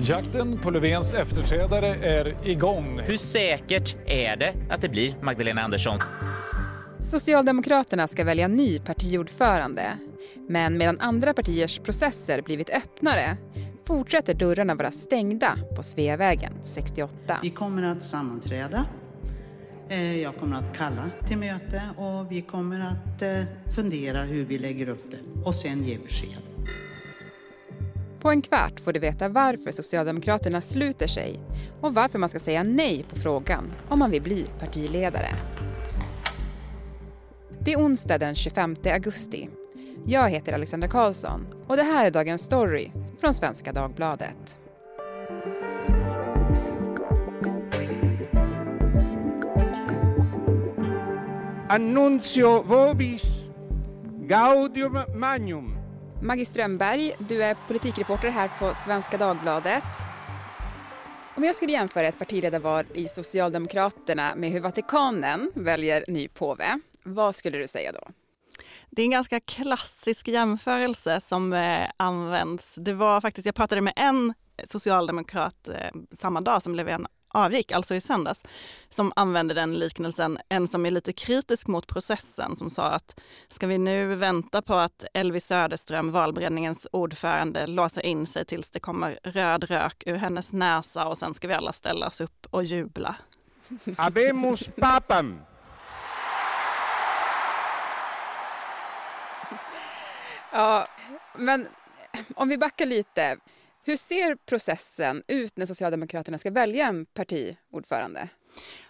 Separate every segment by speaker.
Speaker 1: Jakten på Löfvens efterträdare är igång.
Speaker 2: Hur säkert är det att det blir Magdalena Andersson?
Speaker 3: Socialdemokraterna ska välja ny partiordförande. Men medan andra partiers processer blivit öppnare fortsätter dörrarna vara stängda på Sveavägen 68.
Speaker 4: Vi kommer att sammanträda. Eh, jag kommer att kalla till möte och vi kommer att eh, fundera hur vi lägger upp det och sen ge besked.
Speaker 3: På en kvart får du veta varför Socialdemokraterna sluter sig och varför man ska säga nej på frågan om man vill bli partiledare. Det är onsdag den 25 augusti. Jag heter Alexandra Karlsson och det här är dagens story från Svenska Dagbladet.
Speaker 5: Annuncio vobis gaudium magnum.
Speaker 3: Maggie Strömberg, du är politikreporter här på Svenska Dagbladet. Om jag skulle jämföra ett partiledarval i Socialdemokraterna med hur Vatikanen väljer ny påve, vad skulle du säga då?
Speaker 6: Det är en ganska klassisk jämförelse som eh, används. Det var faktiskt, jag pratade med en socialdemokrat eh, samma dag som Löfven avgick, alltså i söndags, som använde den liknelsen. En som är lite kritisk mot processen som sa att ska vi nu vänta på att Elvi Söderström, valberedningens ordförande, låser in sig tills det kommer röd rök ur hennes näsa och sen ska vi alla ställa oss upp och jubla.
Speaker 5: Habemus papam.
Speaker 3: Ja, men om vi backar lite. Hur ser processen ut när Socialdemokraterna ska välja en partiordförande?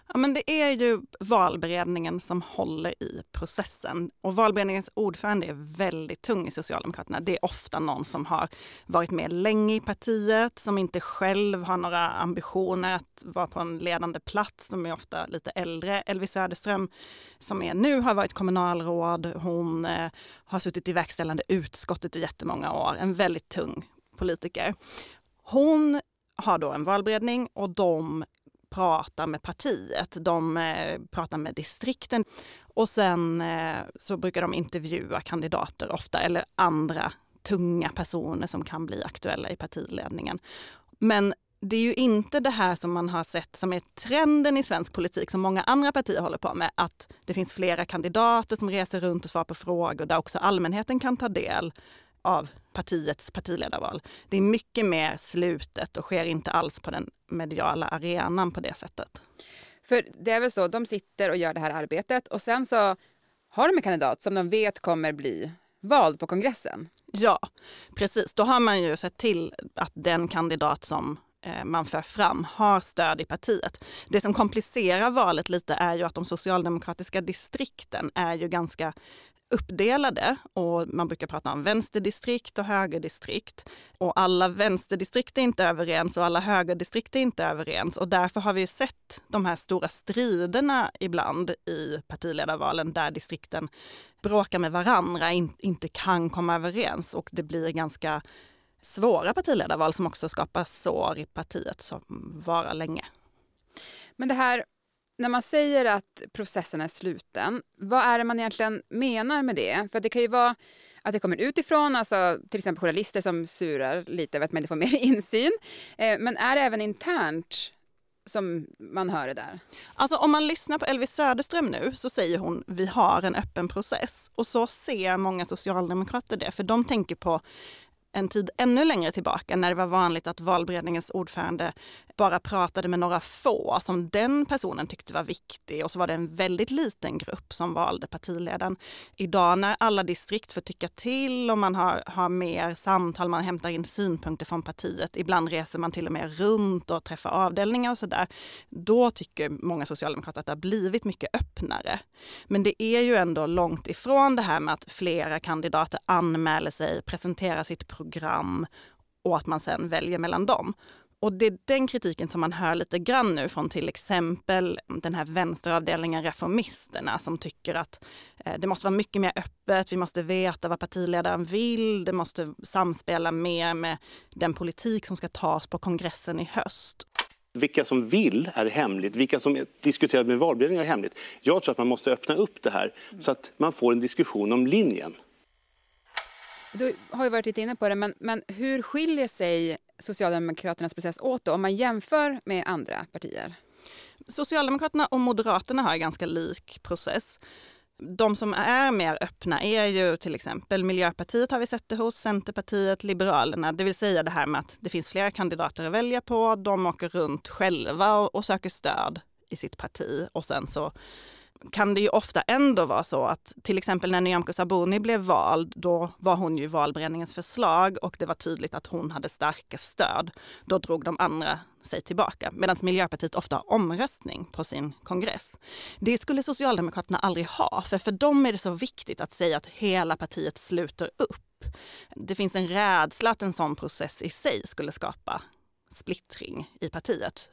Speaker 6: Ja, men det är ju valberedningen som håller i processen. Och valberedningens ordförande är väldigt tung i Socialdemokraterna. Det är ofta någon som har varit med länge i partiet, som inte själv har några ambitioner att vara på en ledande plats. De är ofta lite äldre. Elvi Söderström, som är nu, har varit kommunalråd. Hon eh, har suttit i verkställande utskottet i jättemånga år. En väldigt tung politiker. Hon har då en valberedning och de pratar med partiet, de eh, pratar med distrikten och sen eh, så brukar de intervjua kandidater ofta eller andra tunga personer som kan bli aktuella i partiledningen. Men det är ju inte det här som man har sett som är trenden i svensk politik som många andra partier håller på med, att det finns flera kandidater som reser runt och svarar på frågor där också allmänheten kan ta del av partiets partiledarval. Det är mycket mer slutet och sker inte alls på den mediala arenan på det sättet.
Speaker 3: För det är väl så, de sitter och gör det här arbetet och sen så har de en kandidat som de vet kommer bli vald på kongressen.
Speaker 6: Ja, precis. Då har man ju sett till att den kandidat som eh, man för fram har stöd i partiet. Det som komplicerar valet lite är ju att de socialdemokratiska distrikten är ju ganska uppdelade och man brukar prata om vänsterdistrikt och högerdistrikt. Och alla vänsterdistrikt är inte överens och alla högerdistrikt är inte överens och därför har vi sett de här stora striderna ibland i partiledarvalen där distrikten bråkar med varandra, in, inte kan komma överens och det blir ganska svåra partiledarval som också skapar sår i partiet som varar länge.
Speaker 3: Men det här när man säger att processen är sluten, vad är det man egentligen menar med det? För det kan ju vara att det kommer utifrån, alltså till exempel journalister som surar lite över att man inte får mer insyn. Eh, men är det även internt som man hör det där?
Speaker 6: Alltså om man lyssnar på Elvis Söderström nu så säger hon vi har en öppen process. Och så ser många socialdemokrater det, för de tänker på en tid ännu längre tillbaka när det var vanligt att valberedningens ordförande bara pratade med några få som den personen tyckte var viktig och så var det en väldigt liten grupp som valde partiledaren. Idag när alla distrikt får tycka till och man har, har mer samtal, man hämtar in synpunkter från partiet, ibland reser man till och med runt och träffar avdelningar och sådär. Då tycker många socialdemokrater att det har blivit mycket öppnare. Men det är ju ändå långt ifrån det här med att flera kandidater anmäler sig, presenterar sitt program och att man sen väljer mellan dem. Och det är den kritiken som man hör lite grann nu från till exempel den här vänsteravdelningen Reformisterna som tycker att eh, det måste vara mycket mer öppet, vi måste veta vad partiledaren vill, det måste samspela mer med den politik som ska tas på kongressen i höst.
Speaker 7: Vilka som vill är hemligt, vilka som diskuterar med valberedningen är hemligt. Jag tror att man måste öppna upp det här så att man får en diskussion om linjen.
Speaker 3: Du har ju varit lite inne på det, men, men hur skiljer sig Socialdemokraternas process åt då, om man jämför med andra partier?
Speaker 6: Socialdemokraterna och Moderaterna har en ganska lik process. De som är mer öppna är ju till exempel Miljöpartiet har vi sett det hos, Centerpartiet, Liberalerna, det vill säga det här med att det finns flera kandidater att välja på. De åker runt själva och, och söker stöd i sitt parti och sen så kan det ju ofta ändå vara så att till exempel när Nyamko Sabuni blev vald, då var hon ju valberedningens förslag och det var tydligt att hon hade starka stöd. Då drog de andra sig tillbaka, medan Miljöpartiet ofta har omröstning på sin kongress. Det skulle Socialdemokraterna aldrig ha, för för dem är det så viktigt att säga att hela partiet sluter upp. Det finns en rädsla att en sån process i sig skulle skapa splittring i partiet.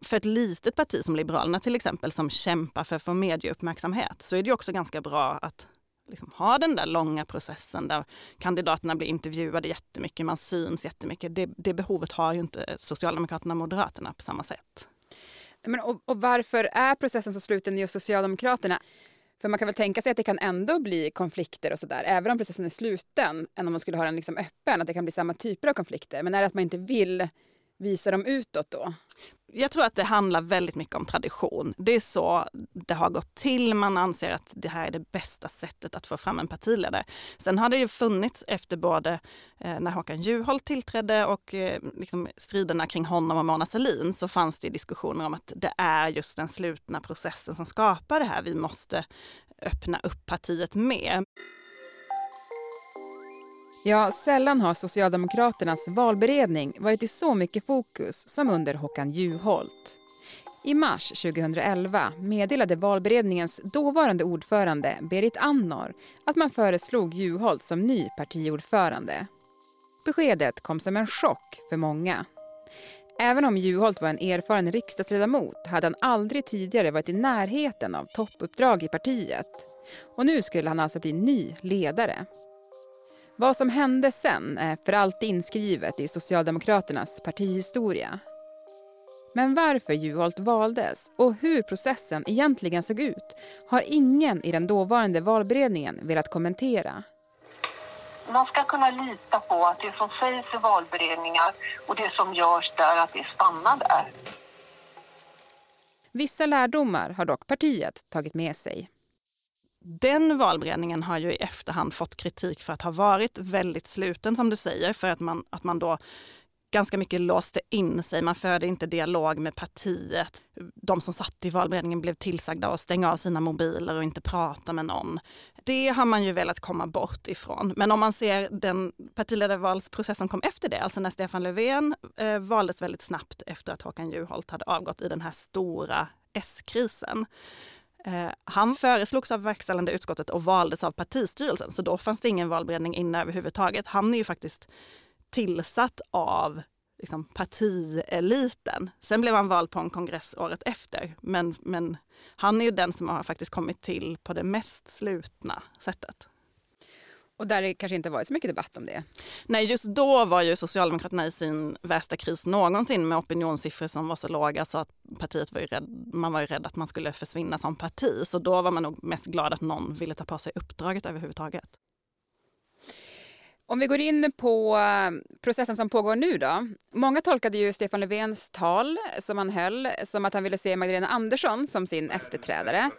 Speaker 6: För ett litet parti som Liberalerna till exempel som kämpar för att få medieuppmärksamhet så är det också ganska bra att liksom ha den där långa processen där kandidaterna blir intervjuade jättemycket, man syns jättemycket. Det, det behovet har ju inte Socialdemokraterna och Moderaterna på samma sätt.
Speaker 3: Men, och, och varför är processen så sluten just Socialdemokraterna? För man kan väl tänka sig att det kan ändå bli konflikter och sådär, även om processen är sluten, än om man skulle ha den liksom öppen, att det kan bli samma typer av konflikter. Men är det att man inte vill visa dem utåt då?
Speaker 6: Jag tror att det handlar väldigt mycket om tradition. Det är så det har gått till. Man anser att det här är det bästa sättet att få fram en partiledare. Sen har det ju funnits efter både eh, när Håkan Juholt tillträdde och eh, liksom striderna kring honom och Mona Sahlin så fanns det diskussioner om att det är just den slutna processen som skapar det här. Vi måste öppna upp partiet mer.
Speaker 3: Ja, sällan har Socialdemokraternas valberedning varit i så mycket fokus som under Håkan Juholt. I mars 2011 meddelade valberedningens dåvarande ordförande Berit Andnor att man föreslog Juholt som ny partiordförande. Beskedet kom som en chock för många. Även om Juholt var en erfaren riksdagsledamot hade han aldrig tidigare varit i närheten av toppuppdrag i partiet. Och nu skulle han alltså bli ny ledare. Vad som hände sen är för alltid inskrivet i Socialdemokraternas partihistoria. Men varför Juholt valdes och hur processen egentligen såg ut har ingen i den dåvarande valberedningen velat kommentera.
Speaker 8: Man ska kunna lita på att det som sägs i valberedningar och det som görs där, att det stannar där.
Speaker 3: Vissa lärdomar har dock partiet tagit med sig.
Speaker 6: Den valberedningen har ju i efterhand fått kritik för att ha varit väldigt sluten som du säger, för att man, att man då ganska mycket låste in sig. Man förde inte dialog med partiet. De som satt i valberedningen blev tillsagda att stänga av sina mobiler och inte prata med någon. Det har man ju velat komma bort ifrån. Men om man ser den partiledarvalsprocess som kom efter det, alltså när Stefan Löfven eh, valdes väldigt snabbt efter att Håkan Juholt hade avgått i den här stora S-krisen Eh, han föreslogs av verkställande utskottet och valdes av partistyrelsen, så då fanns det ingen valberedning inne överhuvudtaget. Han är ju faktiskt tillsatt av liksom, partieliten. Sen blev han vald på en kongress året efter, men, men han är ju den som har faktiskt kommit till på det mest slutna sättet.
Speaker 3: Och där det kanske inte varit så mycket debatt om det?
Speaker 6: Nej, just då var ju Socialdemokraterna i sin värsta kris någonsin med opinionssiffror som var så låga så att partiet var ju rädd, man var ju rädd att man skulle försvinna som parti. Så då var man nog mest glad att någon ville ta på sig uppdraget överhuvudtaget.
Speaker 3: Om vi går in på eh, processen som pågår nu då. Många tolkade ju Stefan Löfvens tal som han höll som att han ville se Magdalena Andersson som sin efterträdare.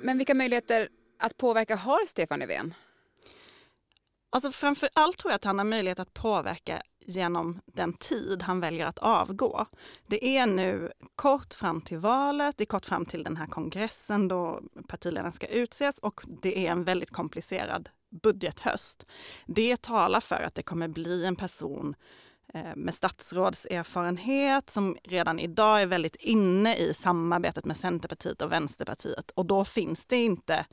Speaker 3: Men vilka möjligheter att påverka har Stefan Löfven?
Speaker 6: Alltså framför allt tror jag att han har möjlighet att påverka genom den tid han väljer att avgå. Det är nu kort fram till valet, det är kort fram till den här kongressen då partiledarna ska utses och det är en väldigt komplicerad budgethöst. Det talar för att det kommer bli en person eh, med statsrådserfarenhet som redan idag är väldigt inne i samarbetet med Centerpartiet och Vänsterpartiet och då finns det inte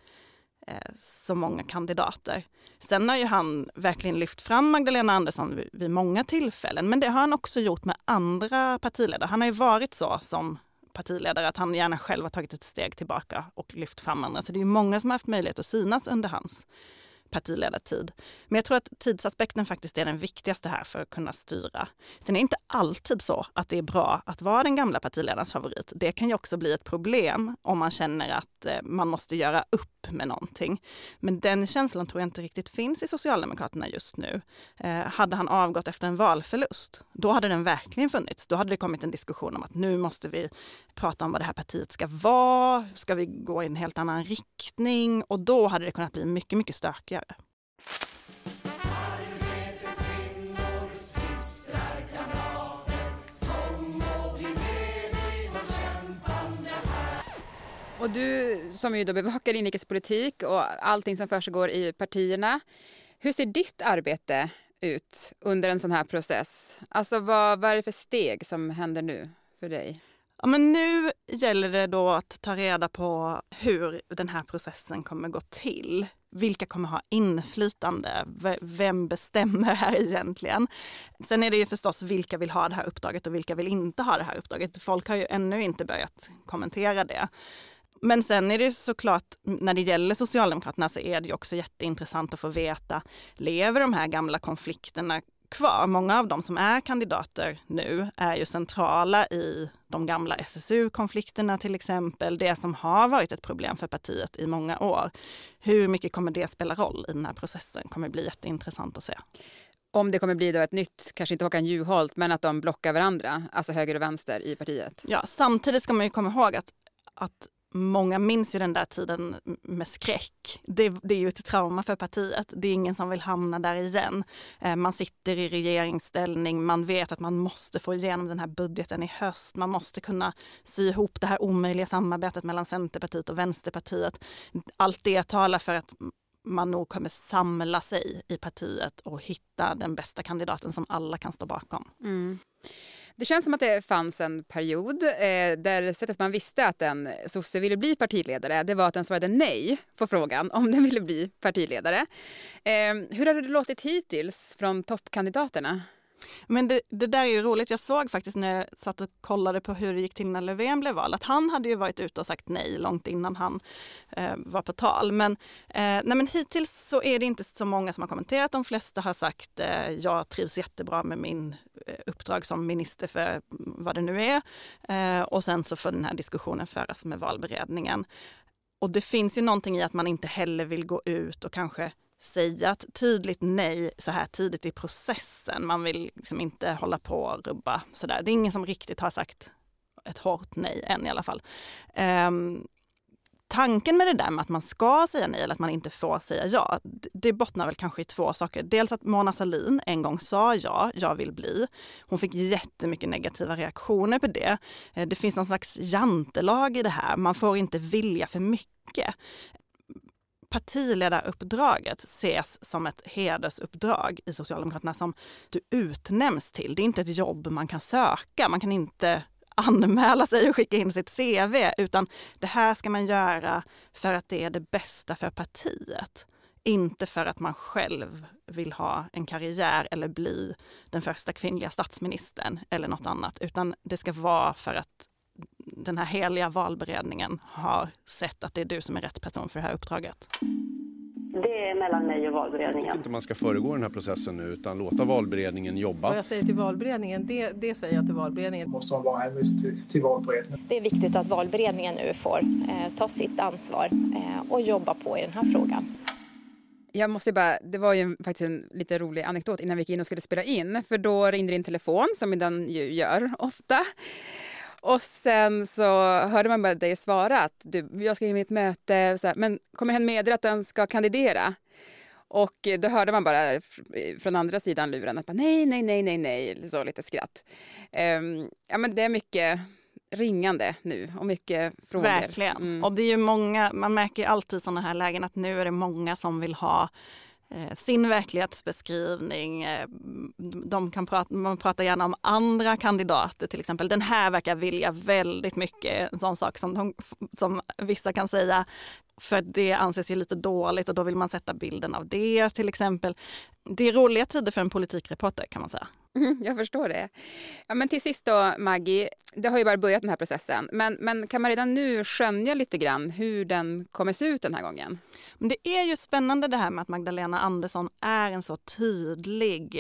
Speaker 6: Eh, så många kandidater. Sen har ju han verkligen lyft fram Magdalena Andersson vid, många tillfällen, men det har han också gjort med andra partiledare. Han har ju varit så som partiledare att han gärna själv har tagit ett steg tillbaka och lyft fram andra. Så det är ju många som har haft möjlighet att synas under hans partiledartid. Men jag tror att tidsaspekten faktiskt är den viktigaste här för att kunna styra. Sen är det inte alltid så att det är bra att vara den gamla partiledarens favorit. Det kan ju också bli ett problem om man känner att eh, man måste göra upp med någonting. Men den känslan tror jag inte riktigt finns i Socialdemokraterna just nu. Eh, hade han avgått efter en valförlust, då hade den verkligen funnits. Då hade det kommit en diskussion om att nu måste vi prata om vad det här partiet ska vara. Ska vi gå i en helt annan riktning? Och då hade det kunnat bli mycket, mycket stökigare.
Speaker 3: Och du som ju då bevakar inrikespolitik och allting som försiggår i partierna. Hur ser ditt arbete ut under en sån här process? Alltså vad, vad är det för steg som händer nu för dig?
Speaker 6: Ja, men nu gäller det då att ta reda på hur den här processen kommer gå till. Vilka kommer ha inflytande? Vem bestämmer här egentligen? Sen är det ju förstås vilka vill ha det här uppdraget och vilka vill inte ha det här uppdraget. Folk har ju ännu inte börjat kommentera det. Men sen är det ju såklart, när det gäller Socialdemokraterna så är det ju också jätteintressant att få veta, lever de här gamla konflikterna kvar? Många av de som är kandidater nu är ju centrala i de gamla SSU-konflikterna till exempel, det som har varit ett problem för partiet i många år. Hur mycket kommer det spela roll i den här processen? kommer bli jätteintressant att se.
Speaker 3: Om det kommer bli då ett nytt, kanske inte Håkan Juholt, men att de blockar varandra, alltså höger och vänster i partiet?
Speaker 6: Ja, samtidigt ska man ju komma ihåg att, att många minns ju den där tiden med skräck. Det, det, är ju ett trauma för partiet. Det är ingen som vill hamna där igen. Eh, man sitter i regeringsställning, man vet att man måste få igenom den här budgeten i höst. Man måste kunna sy ihop det här omöjliga samarbetet mellan Centerpartiet och Vänsterpartiet. Allt det talar för att man nog kommer samla sig i partiet och hitta den bästa kandidaten som alla kan stå bakom.
Speaker 3: Mm. Det känns som att det fanns en period eh, där sättet man visste att en sosse ville bli partiledare det var att den svarade nej på frågan om den ville bli partiledare. Eh, hur har det låtit hittills från toppkandidaterna?
Speaker 6: Men det, det, där är ju roligt. Jag såg faktiskt när jag satt och kollade på hur det gick till när Löfven blev vald, att han hade ju varit ute och sagt nej långt innan han eh, var på tal. Men, eh, nej, men hittills så är det inte så många som har kommenterat. De flesta har sagt eh, jag trivs jättebra med min eh, uppdrag som minister för mm, vad det nu är. Eh, och sen så får den här diskussionen föras med valberedningen. Och det finns ju någonting i att man inte heller vill gå ut och kanske säga ett tydligt nej så här tidigt i processen. Man vill liksom inte hålla på och rubba sådär. Det är ingen som riktigt har sagt ett hårt nej än i alla fall. Um, tanken med det där med att man ska säga nej eller att man inte får säga ja, det bottnar väl kanske i två saker. Dels att Mona Sahlin en gång sa ja, jag vill bli. Hon fick jättemycket negativa reaktioner på det. Eh, det finns någon slags jantelag i det här. Man får inte vilja för mycket partiledaruppdraget ses som ett hedersuppdrag i Socialdemokraterna som du utnämns till. Det är inte ett jobb man kan söka. Man kan inte anmäla sig och skicka in sitt CV, utan det här ska man göra för att det är det bästa för partiet. Inte för att man själv vill ha en karriär eller bli den första kvinnliga statsministern eller något annat, utan det ska vara för att den här heliga valberedningen har sett att det är du som är rätt person för det här uppdraget?
Speaker 9: Det är mellan mig och valberedningen. Jag
Speaker 10: tycker inte man ska föregå den här processen nu utan låta valberedningen jobba.
Speaker 11: Vad jag säger till valberedningen, det, det säger jag till valberedningen.
Speaker 12: Måste man vara hänvisad till, till valberedningen.
Speaker 13: Det är viktigt att valberedningen nu får eh, ta sitt ansvar eh, och jobba på i den här frågan.
Speaker 3: Jag måste bara, det var ju faktiskt en lite rolig anekdot innan vi gick in och skulle spela in. För då ringde din telefon, som den ju gör ofta. Och sen så hörde man bara dig svara att du, jag ska ge ett möte, så här, men kommer hen meddela att den ska kandidera? Och då hörde man bara från andra sidan luren att bara, nej, nej, nej, nej, nej, så lite skratt. Um, ja, men det är mycket ringande nu och mycket frågor.
Speaker 6: Verkligen. Mm. Och det är ju många, man märker ju alltid i sådana här lägen att nu är det många som vill ha Eh, sin verklighetsbeskrivning. Eh, de kan prata, man pratar gärna om andra kandidater till exempel. Den här verkar vilja väldigt mycket, en sån sak som, de, som vissa kan säga, för det anses ju lite dåligt och då vill man sätta bilden av det till exempel. Det är roliga tider för en politikreporter kan man säga.
Speaker 3: Mm, jag förstår det. Ja, men till sist då, Maggie, det har ju bara börjat den här processen, men, men kan man redan nu skönja lite grann hur den kommer se ut den här gången?
Speaker 6: Men det är ju spännande det här med att Magdalena Andersson är en så tydlig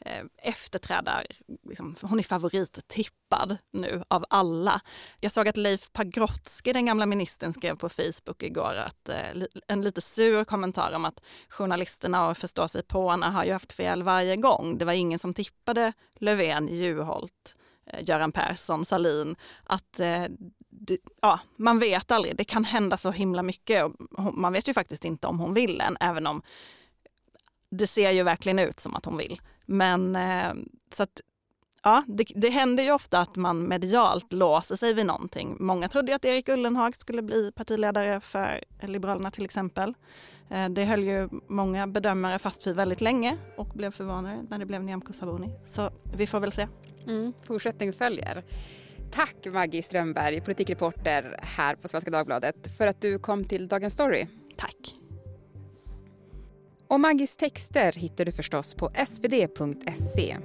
Speaker 6: eh, efterträdare. Liksom, hon är favorittippad nu av alla. Jag såg att Leif Pagrotsky, den gamla ministern, skrev på Facebook igår att eh, en lite sur kommentar om att journalisterna och förståsigpåarna har ju haft fel varje gång. Det var ingen som tippade Löfven, Juholt, eh, Göran Persson, Salin, att eh, det, ja, man vet aldrig. Det kan hända så himla mycket. och Man vet ju faktiskt inte om hon vill än, även om det ser ju verkligen ut som att hon vill. Men eh, så att ja, det, det händer ju ofta att man medialt låser sig vid någonting. Många trodde att Erik Ullenhag skulle bli partiledare för Liberalerna till exempel. Eh, det höll ju många bedömare fast vid väldigt länge och blev förvånade när det blev Nyamko Sabuni. Så vi får väl se.
Speaker 3: Mm, fortsättning följer. Tack Maggie Strömberg, politikreporter här på Svenska Dagbladet för att du kom till Dagens Story.
Speaker 6: Tack.
Speaker 3: Och Maggies texter hittar du förstås på svd.se.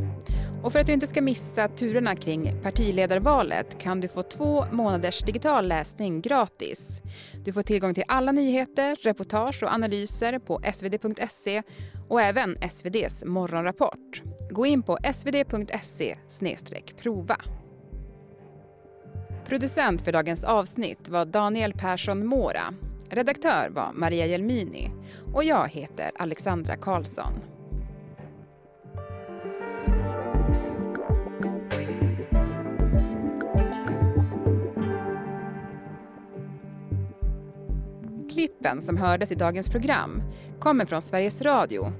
Speaker 3: Och för att du inte ska missa turerna kring partiledarvalet kan du få två månaders digital läsning gratis. Du får tillgång till alla nyheter, reportage och analyser på svd.se och även SVDs morgonrapport. Gå in på svd.se prova. Producent för dagens avsnitt var Daniel Persson Mora. Redaktör var Maria Jelmini och jag heter Alexandra Karlsson. Klippen som hördes i dagens program kommer från Sveriges Radio,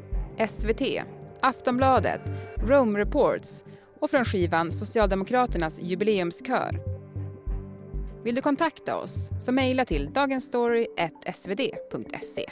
Speaker 3: SVT, Aftonbladet, Rome Reports och från skivan Socialdemokraternas jubileumskör. Vill du kontakta oss så mejla till dagensstory.svd.se.